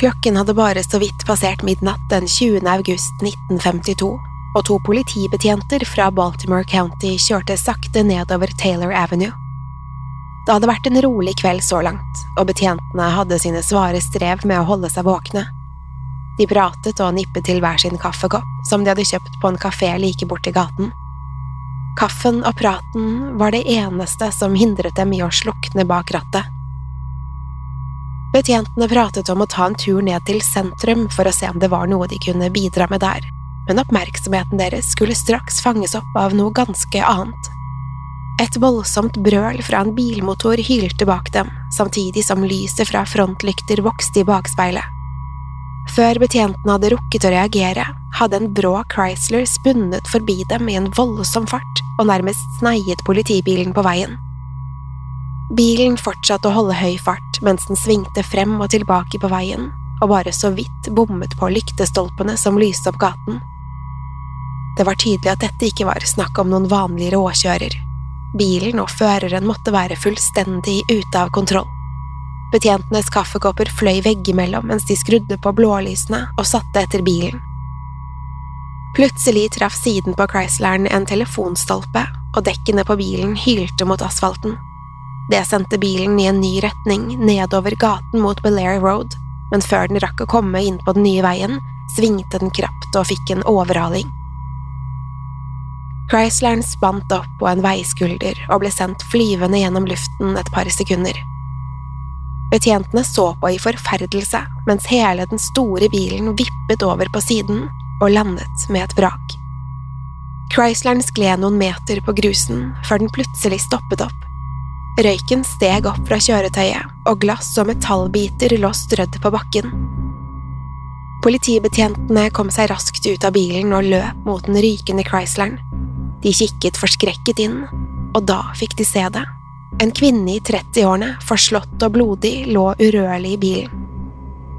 Klokken hadde bare så vidt passert midnatt den 20. august 1952, og to politibetjenter fra Baltimore County kjørte sakte nedover Taylor Avenue. Det hadde vært en rolig kveld så langt, og betjentene hadde sine svare strev med å holde seg våkne. De pratet og nippet til hver sin kaffekopp, som de hadde kjøpt på en kafé like borti gaten. Kaffen og praten var det eneste som hindret dem i å slukne bak rattet. Betjentene pratet om å ta en tur ned til sentrum for å se om det var noe de kunne bidra med der, men oppmerksomheten deres skulle straks fanges opp av noe ganske annet. Et voldsomt brøl fra en bilmotor hylte bak dem, samtidig som lyset fra frontlykter vokste i bakspeilet. Før betjentene hadde rukket å reagere, hadde en brå Chrysler spunnet forbi dem i en voldsom fart og nærmest sneiet politibilen på veien. Bilen fortsatte å holde høy fart mens den svingte frem og tilbake på veien, og bare så vidt bommet på lyktestolpene som lyste opp gaten. Det var tydelig at dette ikke var snakk om noen vanlig råkjører. Bilen og føreren måtte være fullstendig ute av kontroll. Betjentenes kaffekopper fløy veggimellom mens de skrudde på blålysene og satte etter bilen. Plutselig traff siden på Chrysleren en telefonstolpe, og dekkene på bilen hylte mot asfalten. Det sendte bilen i en ny retning nedover gaten mot Belair Road, men før den rakk å komme inn på den nye veien, svingte den krapt og fikk en overhaling. Chrysleren spant opp på en veiskulder og ble sendt flyvende gjennom luften et par sekunder. Betjentene så på i forferdelse mens hele den store bilen vippet over på siden og landet med et brak. Chrysleren skled noen meter på grusen før den plutselig stoppet opp. Røyken steg opp fra kjøretøyet, og glass og metallbiter lå strødd på bakken. Politibetjentene kom seg raskt ut av bilen og løp mot den rykende Chrysleren. De kikket forskrekket inn, og da fikk de se det. En kvinne i 30-årene, forslått og blodig, lå urørlig i bilen.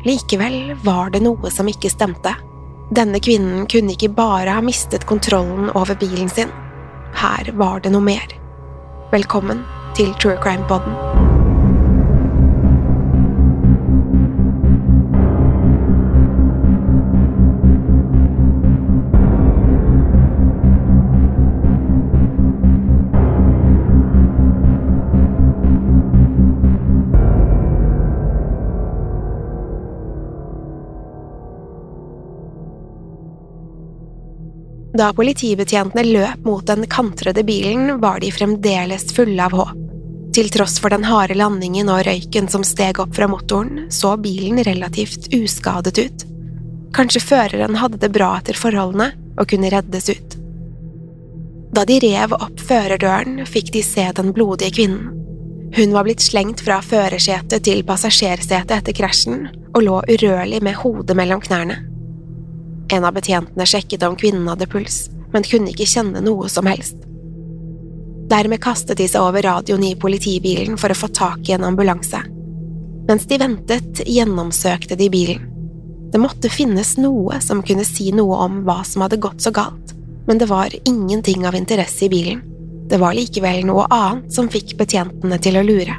Likevel var det noe som ikke stemte. Denne kvinnen kunne ikke bare ha mistet kontrollen over bilen sin. Her var det noe mer. Velkommen til True Crime Poden. Da politibetjentene løp mot den kantrede bilen, var de fremdeles fulle av håp. Til tross for den harde landingen og røyken som steg opp fra motoren, så bilen relativt uskadet ut. Kanskje føreren hadde det bra etter forholdene og kunne reddes ut. Da de rev opp førerdøren, fikk de se den blodige kvinnen. Hun var blitt slengt fra førersetet til passasjersetet etter krasjen og lå urørlig med hodet mellom knærne. En av betjentene sjekket om kvinnen hadde puls, men kunne ikke kjenne noe som helst. Dermed kastet de seg over radioen i politibilen for å få tak i en ambulanse. Mens de ventet, gjennomsøkte de bilen. Det måtte finnes noe som kunne si noe om hva som hadde gått så galt, men det var ingenting av interesse i bilen. Det var likevel noe annet som fikk betjentene til å lure.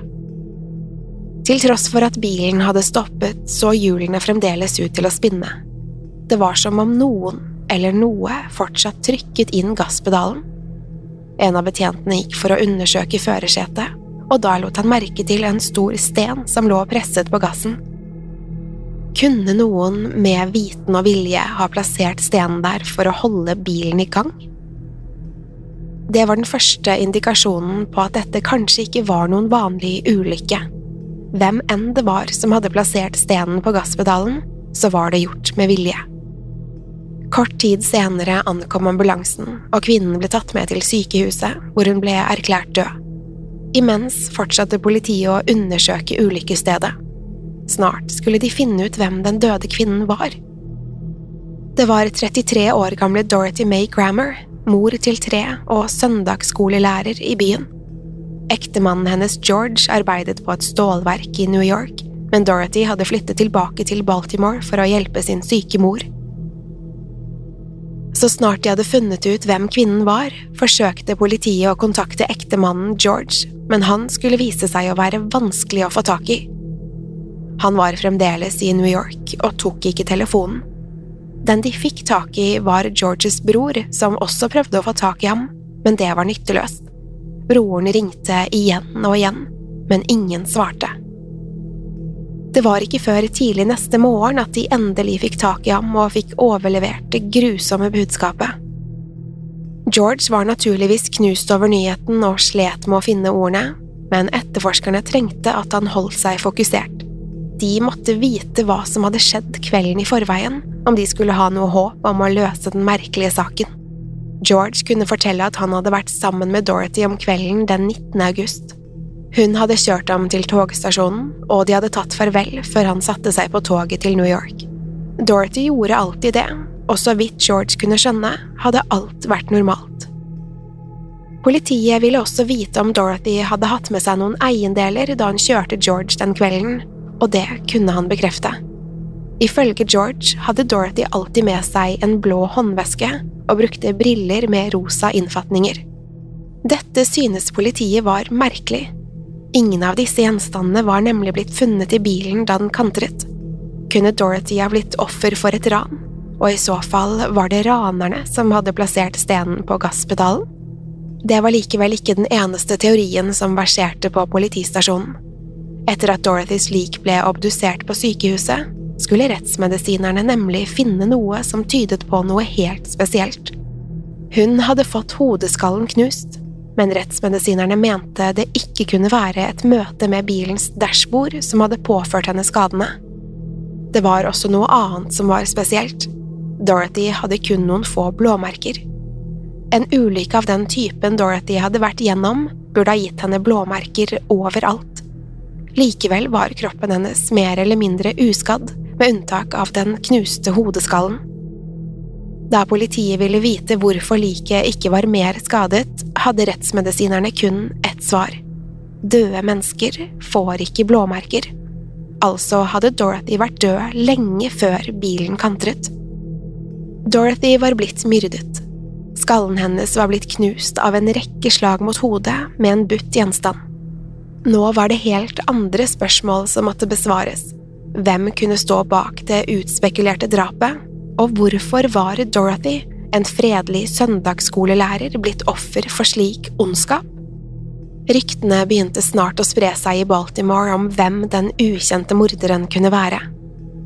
Til tross for at bilen hadde stoppet, så hjulene fremdeles ut til å spinne. Det var som om noen, eller noe, fortsatt trykket inn gasspedalen. En av betjentene gikk for å undersøke førersetet, og da lot han merke til en stor sten som lå presset på gassen. Kunne noen med viten og vilje ha plassert stenen der for å holde bilen i gang? Det var den første indikasjonen på at dette kanskje ikke var noen vanlig ulykke. Hvem enn det var som hadde plassert stenen på gasspedalen, så var det gjort med vilje. Kort tid senere ankom ambulansen, og kvinnen ble tatt med til sykehuset, hvor hun ble erklært død. Imens fortsatte politiet å undersøke ulykkesstedet. Snart skulle de finne ut hvem den døde kvinnen var. Det var 33 år gamle Dorothy May Grammer, mor til tre og søndagsskolelærer i byen. Ektemannen hennes George arbeidet på et stålverk i New York, men Dorothy hadde flyttet tilbake til Baltimore for å hjelpe sin syke mor. Så snart de hadde funnet ut hvem kvinnen var, forsøkte politiet å kontakte ektemannen George, men han skulle vise seg å være vanskelig å få tak i. Han var fremdeles i New York og tok ikke telefonen. Den de fikk tak i, var Georges bror, som også prøvde å få tak i ham, men det var nytteløst. Broren ringte igjen og igjen, men ingen svarte. Det var ikke før tidlig neste morgen at de endelig fikk tak i ham og fikk overlevert det grusomme budskapet. George var naturligvis knust over nyheten og slet med å finne ordene, men etterforskerne trengte at han holdt seg fokusert. De måtte vite hva som hadde skjedd kvelden i forveien, om de skulle ha noe håp om å løse den merkelige saken. George kunne fortelle at han hadde vært sammen med Dorothy om kvelden den 19. august. Hun hadde kjørt ham til togstasjonen, og de hadde tatt farvel før han satte seg på toget til New York. Dorothy gjorde alltid det, og så vidt George kunne skjønne, hadde alt vært normalt. Politiet ville også vite om Dorothy hadde hatt med seg noen eiendeler da hun kjørte George den kvelden, og det kunne han bekrefte. Ifølge George hadde Dorothy alltid med seg en blå håndveske og brukte briller med rosa innfatninger. Dette synes politiet var merkelig. Ingen av disse gjenstandene var nemlig blitt funnet i bilen da den kantret. Kunne Dorothy ha blitt offer for et ran? Og i så fall var det ranerne som hadde plassert stenen på gasspedalen? Det var likevel ikke den eneste teorien som verserte på politistasjonen. Etter at Dorothys lik ble obdusert på sykehuset, skulle rettsmedisinerne nemlig finne noe som tydet på noe helt spesielt. Hun hadde fått hodeskallen knust, men rettsmedisinerne mente det ikke kunne være et møte med bilens dashbord som hadde påført henne skadene. Det var også noe annet som var spesielt. Dorothy hadde kun noen få blåmerker. En ulykke av den typen Dorothy hadde vært gjennom, burde ha gitt henne blåmerker overalt. Likevel var kroppen hennes mer eller mindre uskadd, med unntak av den knuste hodeskallen. Da politiet ville vite hvorfor liket ikke var mer skadet, hadde rettsmedisinerne kun ett svar. Døde mennesker får ikke blåmerker. Altså hadde Dorothy vært død lenge før bilen kantret. Dorothy var blitt myrdet. Skallen hennes var blitt knust av en rekke slag mot hodet med en butt gjenstand. Nå var det helt andre spørsmål som måtte besvares. Hvem kunne stå bak det utspekulerte drapet, og hvorfor var Dorothy, en fredelig søndagsskolelærer, blitt offer for slik ondskap? Ryktene begynte snart å spre seg i Baltimore om hvem den ukjente morderen kunne være.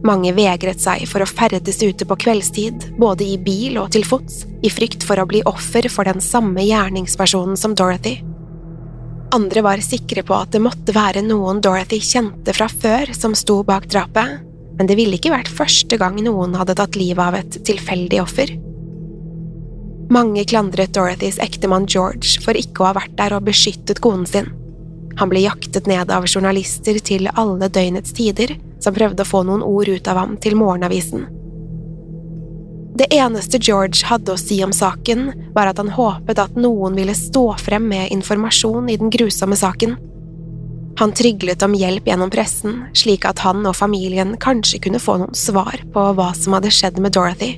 Mange vegret seg for å ferdes ute på kveldstid, både i bil og til fots, i frykt for å bli offer for den samme gjerningspersonen som Dorothy. Andre var sikre på at det måtte være noen Dorothy kjente fra før som sto bak drapet, men det ville ikke vært første gang noen hadde tatt livet av et tilfeldig offer. Mange klandret Dorothys ektemann George for ikke å ha vært der og beskyttet konen sin. Han ble jaktet ned av journalister til alle døgnets tider, som prøvde å få noen ord ut av ham til morgenavisen. Det eneste George hadde å si om saken, var at han håpet at noen ville stå frem med informasjon i den grusomme saken. Han tryglet om hjelp gjennom pressen, slik at han og familien kanskje kunne få noen svar på hva som hadde skjedd med Dorothy.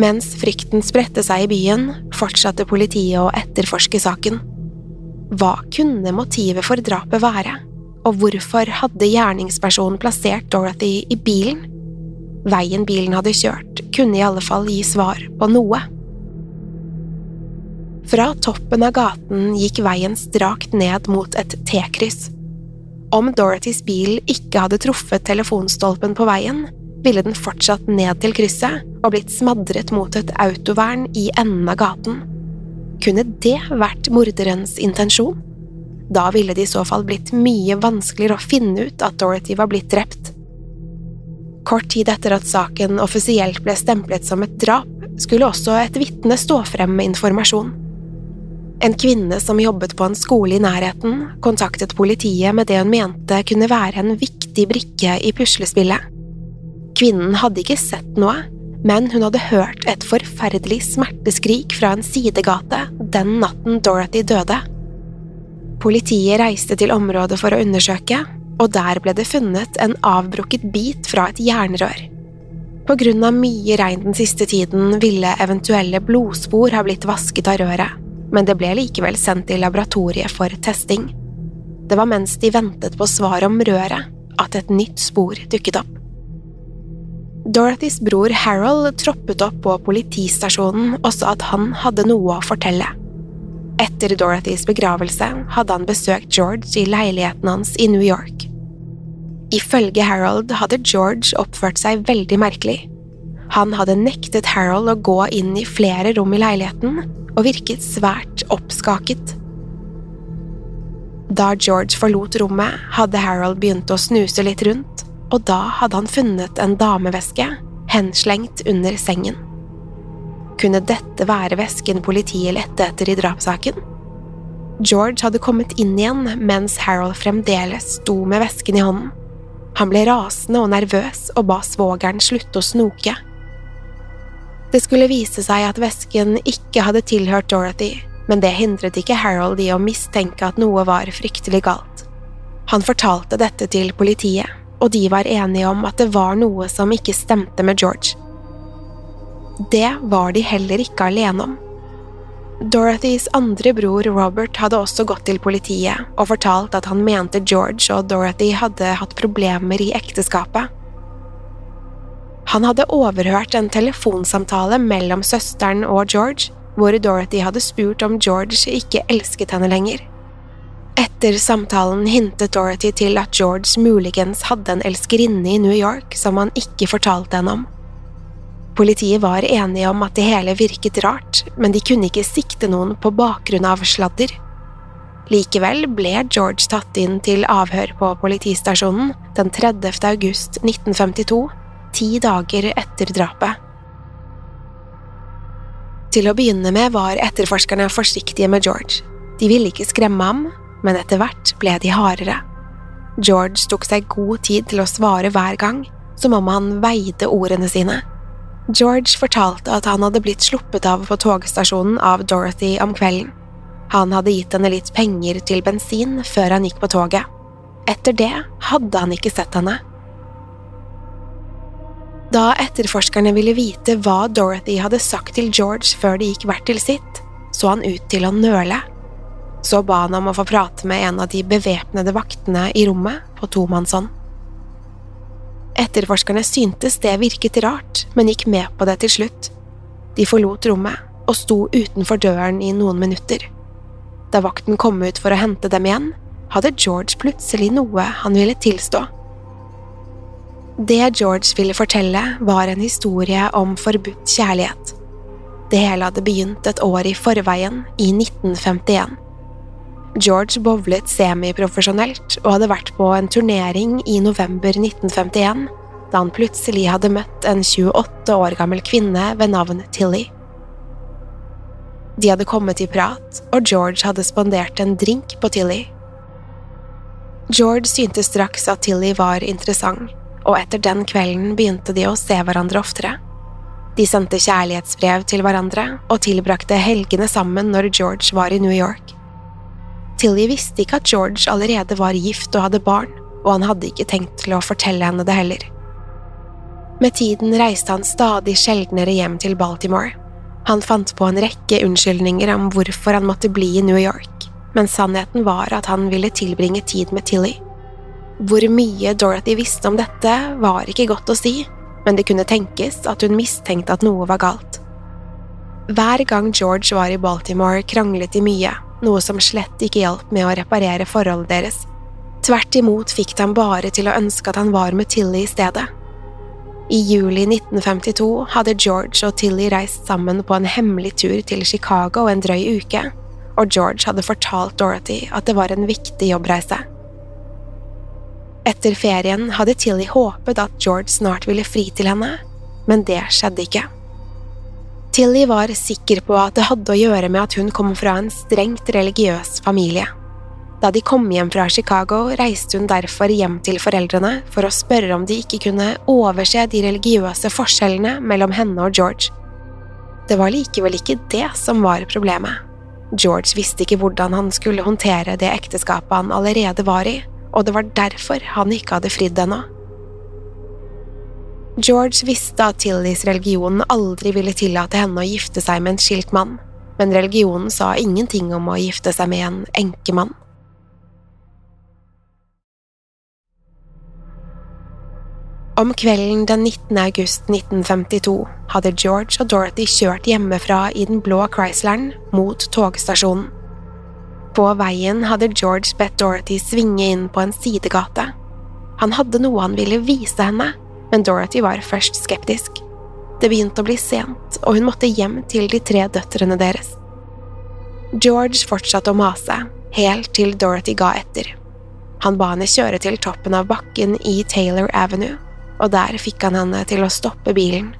Mens frykten spredte seg i byen, fortsatte politiet å etterforske saken. Hva kunne motivet for drapet være, og hvorfor hadde gjerningspersonen plassert Dorothy i bilen? Veien bilen hadde kjørt, kunne i alle fall gi svar på noe. Fra toppen av gaten gikk veien strakt ned mot et T-kryss. Om Dorothys bil ikke hadde truffet telefonstolpen på veien, ville den fortsatt ned til krysset og blitt smadret mot et autovern i enden av gaten. Kunne det vært morderens intensjon? Da ville det i så fall blitt mye vanskeligere å finne ut at Dorothy var blitt drept. Kort tid etter at saken offisielt ble stemplet som et drap, skulle også et vitne stå frem med informasjon. En kvinne som jobbet på en skole i nærheten, kontaktet politiet med det hun mente kunne være en viktig brikke i puslespillet. Kvinnen hadde ikke sett noe, men hun hadde hørt et forferdelig smerteskrik fra en sidegate den natten Dorothy døde. Politiet reiste til området for å undersøke, og der ble det funnet en avbrukket bit fra et jernrør. På grunn av mye regn den siste tiden ville eventuelle blodspor ha blitt vasket av røret, men det ble likevel sendt til laboratoriet for testing. Det var mens de ventet på svar om røret, at et nytt spor dukket opp. Dorothys bror Harold troppet opp på politistasjonen og sa at han hadde noe å fortelle. Etter Dorothys begravelse hadde han besøkt George i leiligheten hans i New York. Ifølge Harold hadde George oppført seg veldig merkelig. Han hadde nektet Harold å gå inn i flere rom i leiligheten og virket svært oppskaket. Da George forlot rommet, hadde Harold begynt å snuse litt rundt, og da hadde han funnet en dameveske henslengt under sengen. Kunne dette være vesken politiet lette etter i drapssaken? George hadde kommet inn igjen mens Harold fremdeles sto med vesken i hånden. Han ble rasende og nervøs og ba svogeren slutte å snoke. Det skulle vise seg at vesken ikke hadde tilhørt Dorothy, men det hindret ikke Harold i å mistenke at noe var fryktelig galt. Han fortalte dette til politiet, og de var enige om at det var noe som ikke stemte med George. Det var de heller ikke alene om. Dorothys andre bror Robert hadde også gått til politiet og fortalt at han mente George og Dorothy hadde hatt problemer i ekteskapet. Han hadde overhørt en telefonsamtale mellom søsteren og George, hvor Dorothy hadde spurt om George ikke elsket henne lenger. Etter samtalen hintet Dorothy til at George muligens hadde en elskerinne i New York som han ikke fortalte henne om. Politiet var enige om at det hele virket rart, men de kunne ikke sikte noen på bakgrunn av sladder. Likevel ble George tatt inn til avhør på politistasjonen den 30. august 1952, ti dager etter drapet. Til å begynne med var etterforskerne forsiktige med George. De ville ikke skremme ham, men etter hvert ble de hardere. George tok seg god tid til å svare hver gang, som om han veide ordene sine. George fortalte at han hadde blitt sluppet av på togstasjonen av Dorothy om kvelden. Han hadde gitt henne litt penger til bensin før han gikk på toget. Etter det hadde han ikke sett henne. Da etterforskerne ville vite hva Dorothy hadde sagt til George før de gikk hvert til sitt, så han ut til å nøle. Så ba han om å få prate med en av de bevæpnede vaktene i rommet på tomannshånd. Etterforskerne syntes det virket rart, men gikk med på det til slutt. De forlot rommet og sto utenfor døren i noen minutter. Da vakten kom ut for å hente dem igjen, hadde George plutselig noe han ville tilstå. Det George ville fortelle, var en historie om forbudt kjærlighet. Det hele hadde begynt et år i forveien, i 1951. George bowlet semiprofesjonelt og hadde vært på en turnering i november 1951 da han plutselig hadde møtt en 28 år gammel kvinne ved navn Tilly. De hadde kommet i prat, og George hadde spandert en drink på Tilly. George syntes straks at Tilly var interessant, og etter den kvelden begynte de å se hverandre oftere. De sendte kjærlighetsbrev til hverandre og tilbrakte helgene sammen når George var i New York. Tilly visste ikke at George allerede var gift og hadde barn, og han hadde ikke tenkt til å fortelle henne det heller. Med tiden reiste han stadig sjeldnere hjem til Baltimore. Han fant på en rekke unnskyldninger om hvorfor han måtte bli i New York, men sannheten var at han ville tilbringe tid med Tilly. Hvor mye Dorothy visste om dette, var ikke godt å si, men det kunne tenkes at hun mistenkte at noe var galt. Hver gang George var i Baltimore, kranglet de mye, noe som slett ikke hjalp med å reparere forholdet deres. Tvert imot fikk de ham bare til å ønske at han var med Tilly i stedet. I juli 1952 hadde George og Tilly reist sammen på en hemmelig tur til Chicago en drøy uke, og George hadde fortalt Dorothy at det var en viktig jobbreise. Etter ferien hadde Tilly håpet at George snart ville fri til henne, men det skjedde ikke. Tilly var sikker på at det hadde å gjøre med at hun kom fra en strengt religiøs familie. Da de kom hjem fra Chicago, reiste hun derfor hjem til foreldrene for å spørre om de ikke kunne overse de religiøse forskjellene mellom henne og George. Det var likevel ikke det som var problemet. George visste ikke hvordan han skulle håndtere det ekteskapet han allerede var i, og det var derfor han ikke hadde fridd ennå. George visste at Tillys religion aldri ville tillate henne å gifte seg med en skilt mann, men religionen sa ingenting om å gifte seg med en enkemann. Om kvelden den 19. august 1952 hadde George og Dorothy kjørt hjemmefra i den blå Chrysleren mot togstasjonen. På veien hadde George bedt Dorothy svinge inn på en sidegate. Han hadde noe han ville vise henne, men Dorothy var først skeptisk. Det begynte å bli sent, og hun måtte hjem til de tre døtrene deres. George fortsatte å mase, helt til Dorothy ga etter. Han ba henne kjøre til toppen av bakken i Taylor Avenue, og der fikk han henne til å stoppe bilen.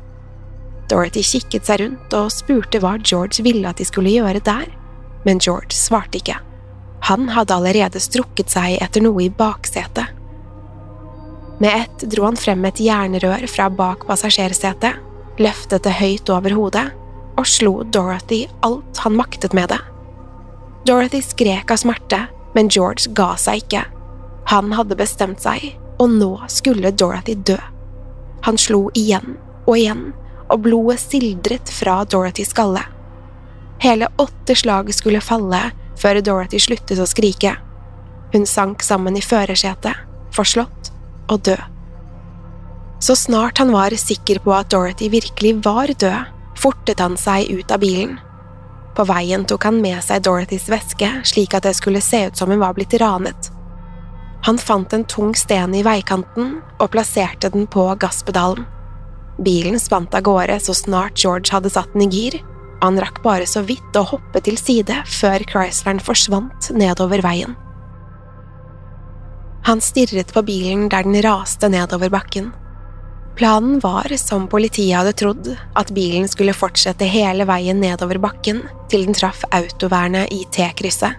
Dorothy kikket seg rundt og spurte hva George ville at de skulle gjøre der, men George svarte ikke. Han hadde allerede strukket seg etter noe i baksetet. Med ett dro han frem et jernrør fra bak passasjersetet, løftet det høyt over hodet og slo Dorothy alt han maktet med det. Dorothy skrek av smerte, men George ga seg ikke. Han hadde bestemt seg, og nå skulle Dorothy dø. Han slo igjen og igjen, og blodet sildret fra Dorothys skalle. Hele åtte slag skulle falle før Dorothy sluttet å skrike. Hun sank sammen i førersetet, forslått og død. Så snart han var sikker på at Dorothy virkelig var død, fortet han seg ut av bilen. På veien tok han med seg Dorothys veske slik at det skulle se ut som hun var blitt ranet. Han fant en tung sten i veikanten og plasserte den på gasspedalen. Bilen spant av gårde så snart George hadde satt den i gir, han rakk bare så vidt å hoppe til side før Chrysleren forsvant nedover veien. Han stirret på bilen der den raste nedover bakken. Planen var, som politiet hadde trodd, at bilen skulle fortsette hele veien nedover bakken til den traff autovernet i T-krysset.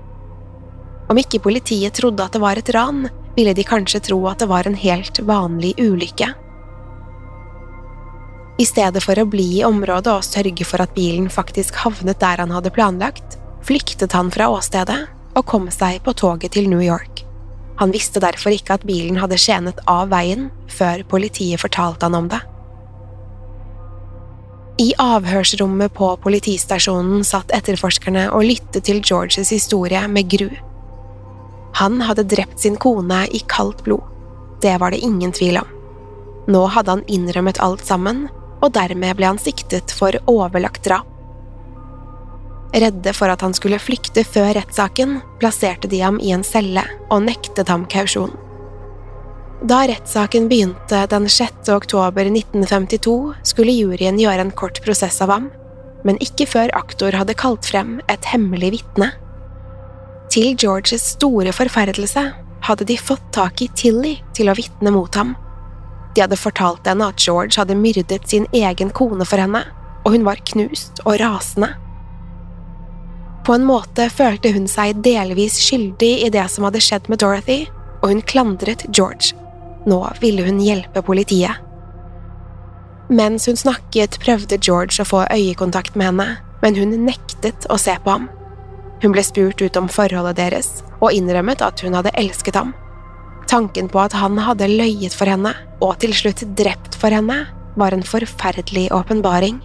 Om ikke politiet trodde at det var et ran, ville de kanskje tro at det var en helt vanlig ulykke. I stedet for å bli i området og sørge for at bilen faktisk havnet der han hadde planlagt, flyktet han fra åstedet og kom seg på toget til New York. Han visste derfor ikke at bilen hadde skjenet av veien før politiet fortalte han om det. I avhørsrommet på politistasjonen satt etterforskerne og lyttet til Georges historie med gru. Han hadde drept sin kone i kaldt blod. Det var det ingen tvil om. Nå hadde han innrømmet alt sammen, og dermed ble han siktet for overlagt drap. Redde for at han skulle flykte før rettssaken, plasserte de ham i en celle og nektet ham kausjon. Da rettssaken begynte den 6. oktober 1952, skulle juryen gjøre en kort prosess av ham, men ikke før aktor hadde kalt frem et hemmelig vitne. Til Georges store forferdelse hadde de fått tak i Tilly til å vitne mot ham. De hadde fortalt henne at George hadde myrdet sin egen kone for henne, og hun var knust og rasende. På en måte følte hun seg delvis skyldig i det som hadde skjedd med Dorothy, og hun klandret George. Nå ville hun hjelpe politiet. Mens hun snakket, prøvde George å få øyekontakt med henne, men hun nektet å se på ham. Hun ble spurt ut om forholdet deres, og innrømmet at hun hadde elsket ham. Tanken på at han hadde løyet for henne, og til slutt drept for henne, var en forferdelig åpenbaring.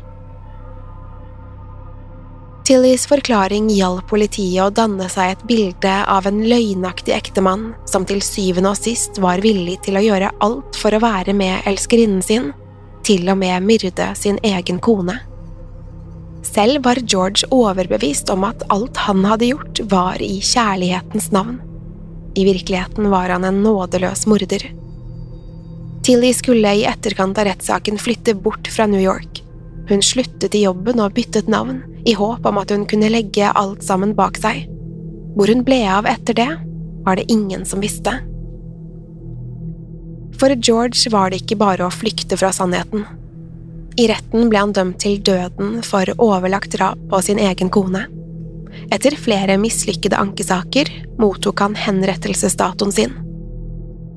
Tillys forklaring hjalp politiet å danne seg et bilde av en løgnaktig ektemann som til syvende og sist var villig til å gjøre alt for å være med elskerinnen sin, til og med myrde sin egen kone. Selv var George overbevist om at alt han hadde gjort, var i kjærlighetens navn. I virkeligheten var han en nådeløs morder. Tilly skulle i etterkant av rettssaken flytte bort fra New York. Hun sluttet i jobben og byttet navn, i håp om at hun kunne legge alt sammen bak seg. Hvor hun ble av etter det, var det ingen som visste. For George var det ikke bare å flykte fra sannheten. I retten ble han dømt til døden for overlagt drap på sin egen kone. Etter flere mislykkede ankesaker mottok han henrettelsesdatoen sin.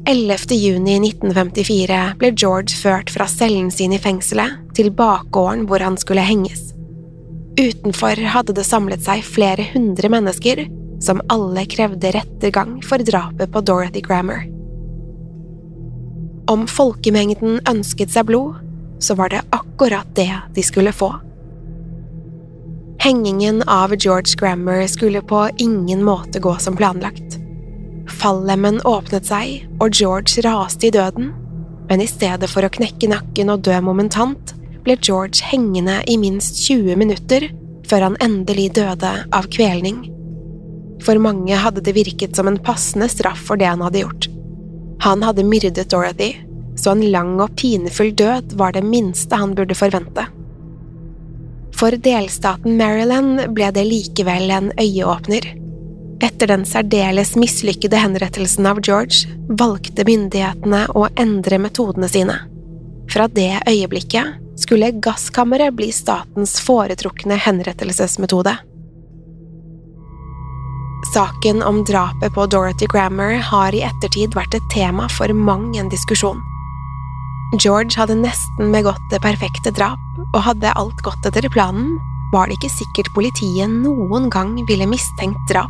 11. juni 1954 ble George ført fra cellen sin i fengselet til bakgården hvor han skulle henges. Utenfor hadde det samlet seg flere hundre mennesker som alle krevde rettergang for drapet på Dorothy Grammer. Om folkemengden ønsket seg blod, så var det akkurat det de skulle få. Hengingen av George Grammer skulle på ingen måte gå som planlagt. Fallemmen åpnet seg, og George raste i døden, men i stedet for å knekke nakken og dø momentant, ble George hengende i minst 20 minutter før han endelig døde av kvelning. For mange hadde det virket som en passende straff for det han hadde gjort. Han hadde myrdet Dorothy, så en lang og pinefull død var det minste han burde forvente. For delstaten Maryland ble det likevel en øyeåpner. Etter den særdeles mislykkede henrettelsen av George valgte myndighetene å endre metodene sine. Fra det øyeblikket skulle gasskammeret bli statens foretrukne henrettelsesmetode. Saken om drapet på Dorothy Grammer har i ettertid vært et tema for mang en diskusjon. George hadde nesten begått det perfekte drap, og hadde alt gått etter planen, var det ikke sikkert politiet noen gang ville mistenkt drap.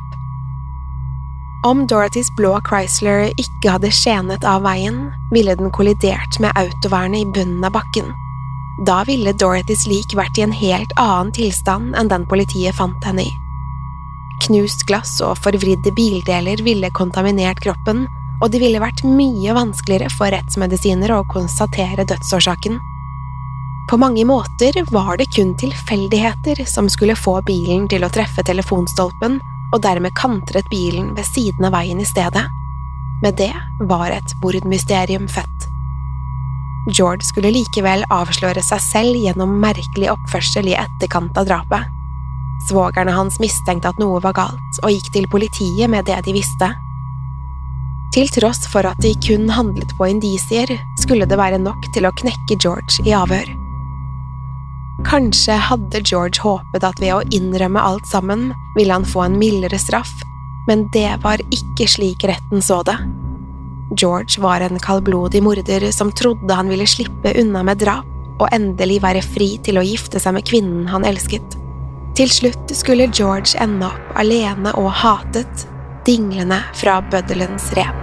Om Dorothys blå Chrysler ikke hadde skjenet av veien, ville den kollidert med autovernet i bunnen av bakken. Da ville Dorothys lik vært i en helt annen tilstand enn den politiet fant henne i. Knust glass og forvridde bildeler ville kontaminert kroppen, og det ville vært mye vanskeligere for rettsmedisiner å konstatere dødsårsaken. På mange måter var det kun tilfeldigheter som skulle få bilen til å treffe telefonstolpen, og dermed kantret bilen ved siden av veien i stedet. Med det var et mordmysterium født. George skulle likevel avsløre seg selv gjennom merkelig oppførsel i etterkant av drapet. Svogerne hans mistenkte at noe var galt, og gikk til politiet med det de visste. Til tross for at de kun handlet på indisier, skulle det være nok til å knekke George i avhør. Kanskje hadde George håpet at ved å innrømme alt sammen ville han få en mildere straff, men det var ikke slik retten så det. George var en kaldblodig morder som trodde han ville slippe unna med drap og endelig være fri til å gifte seg med kvinnen han elsket. Til slutt skulle George ende opp alene og hatet, dinglende fra bøddelens rep.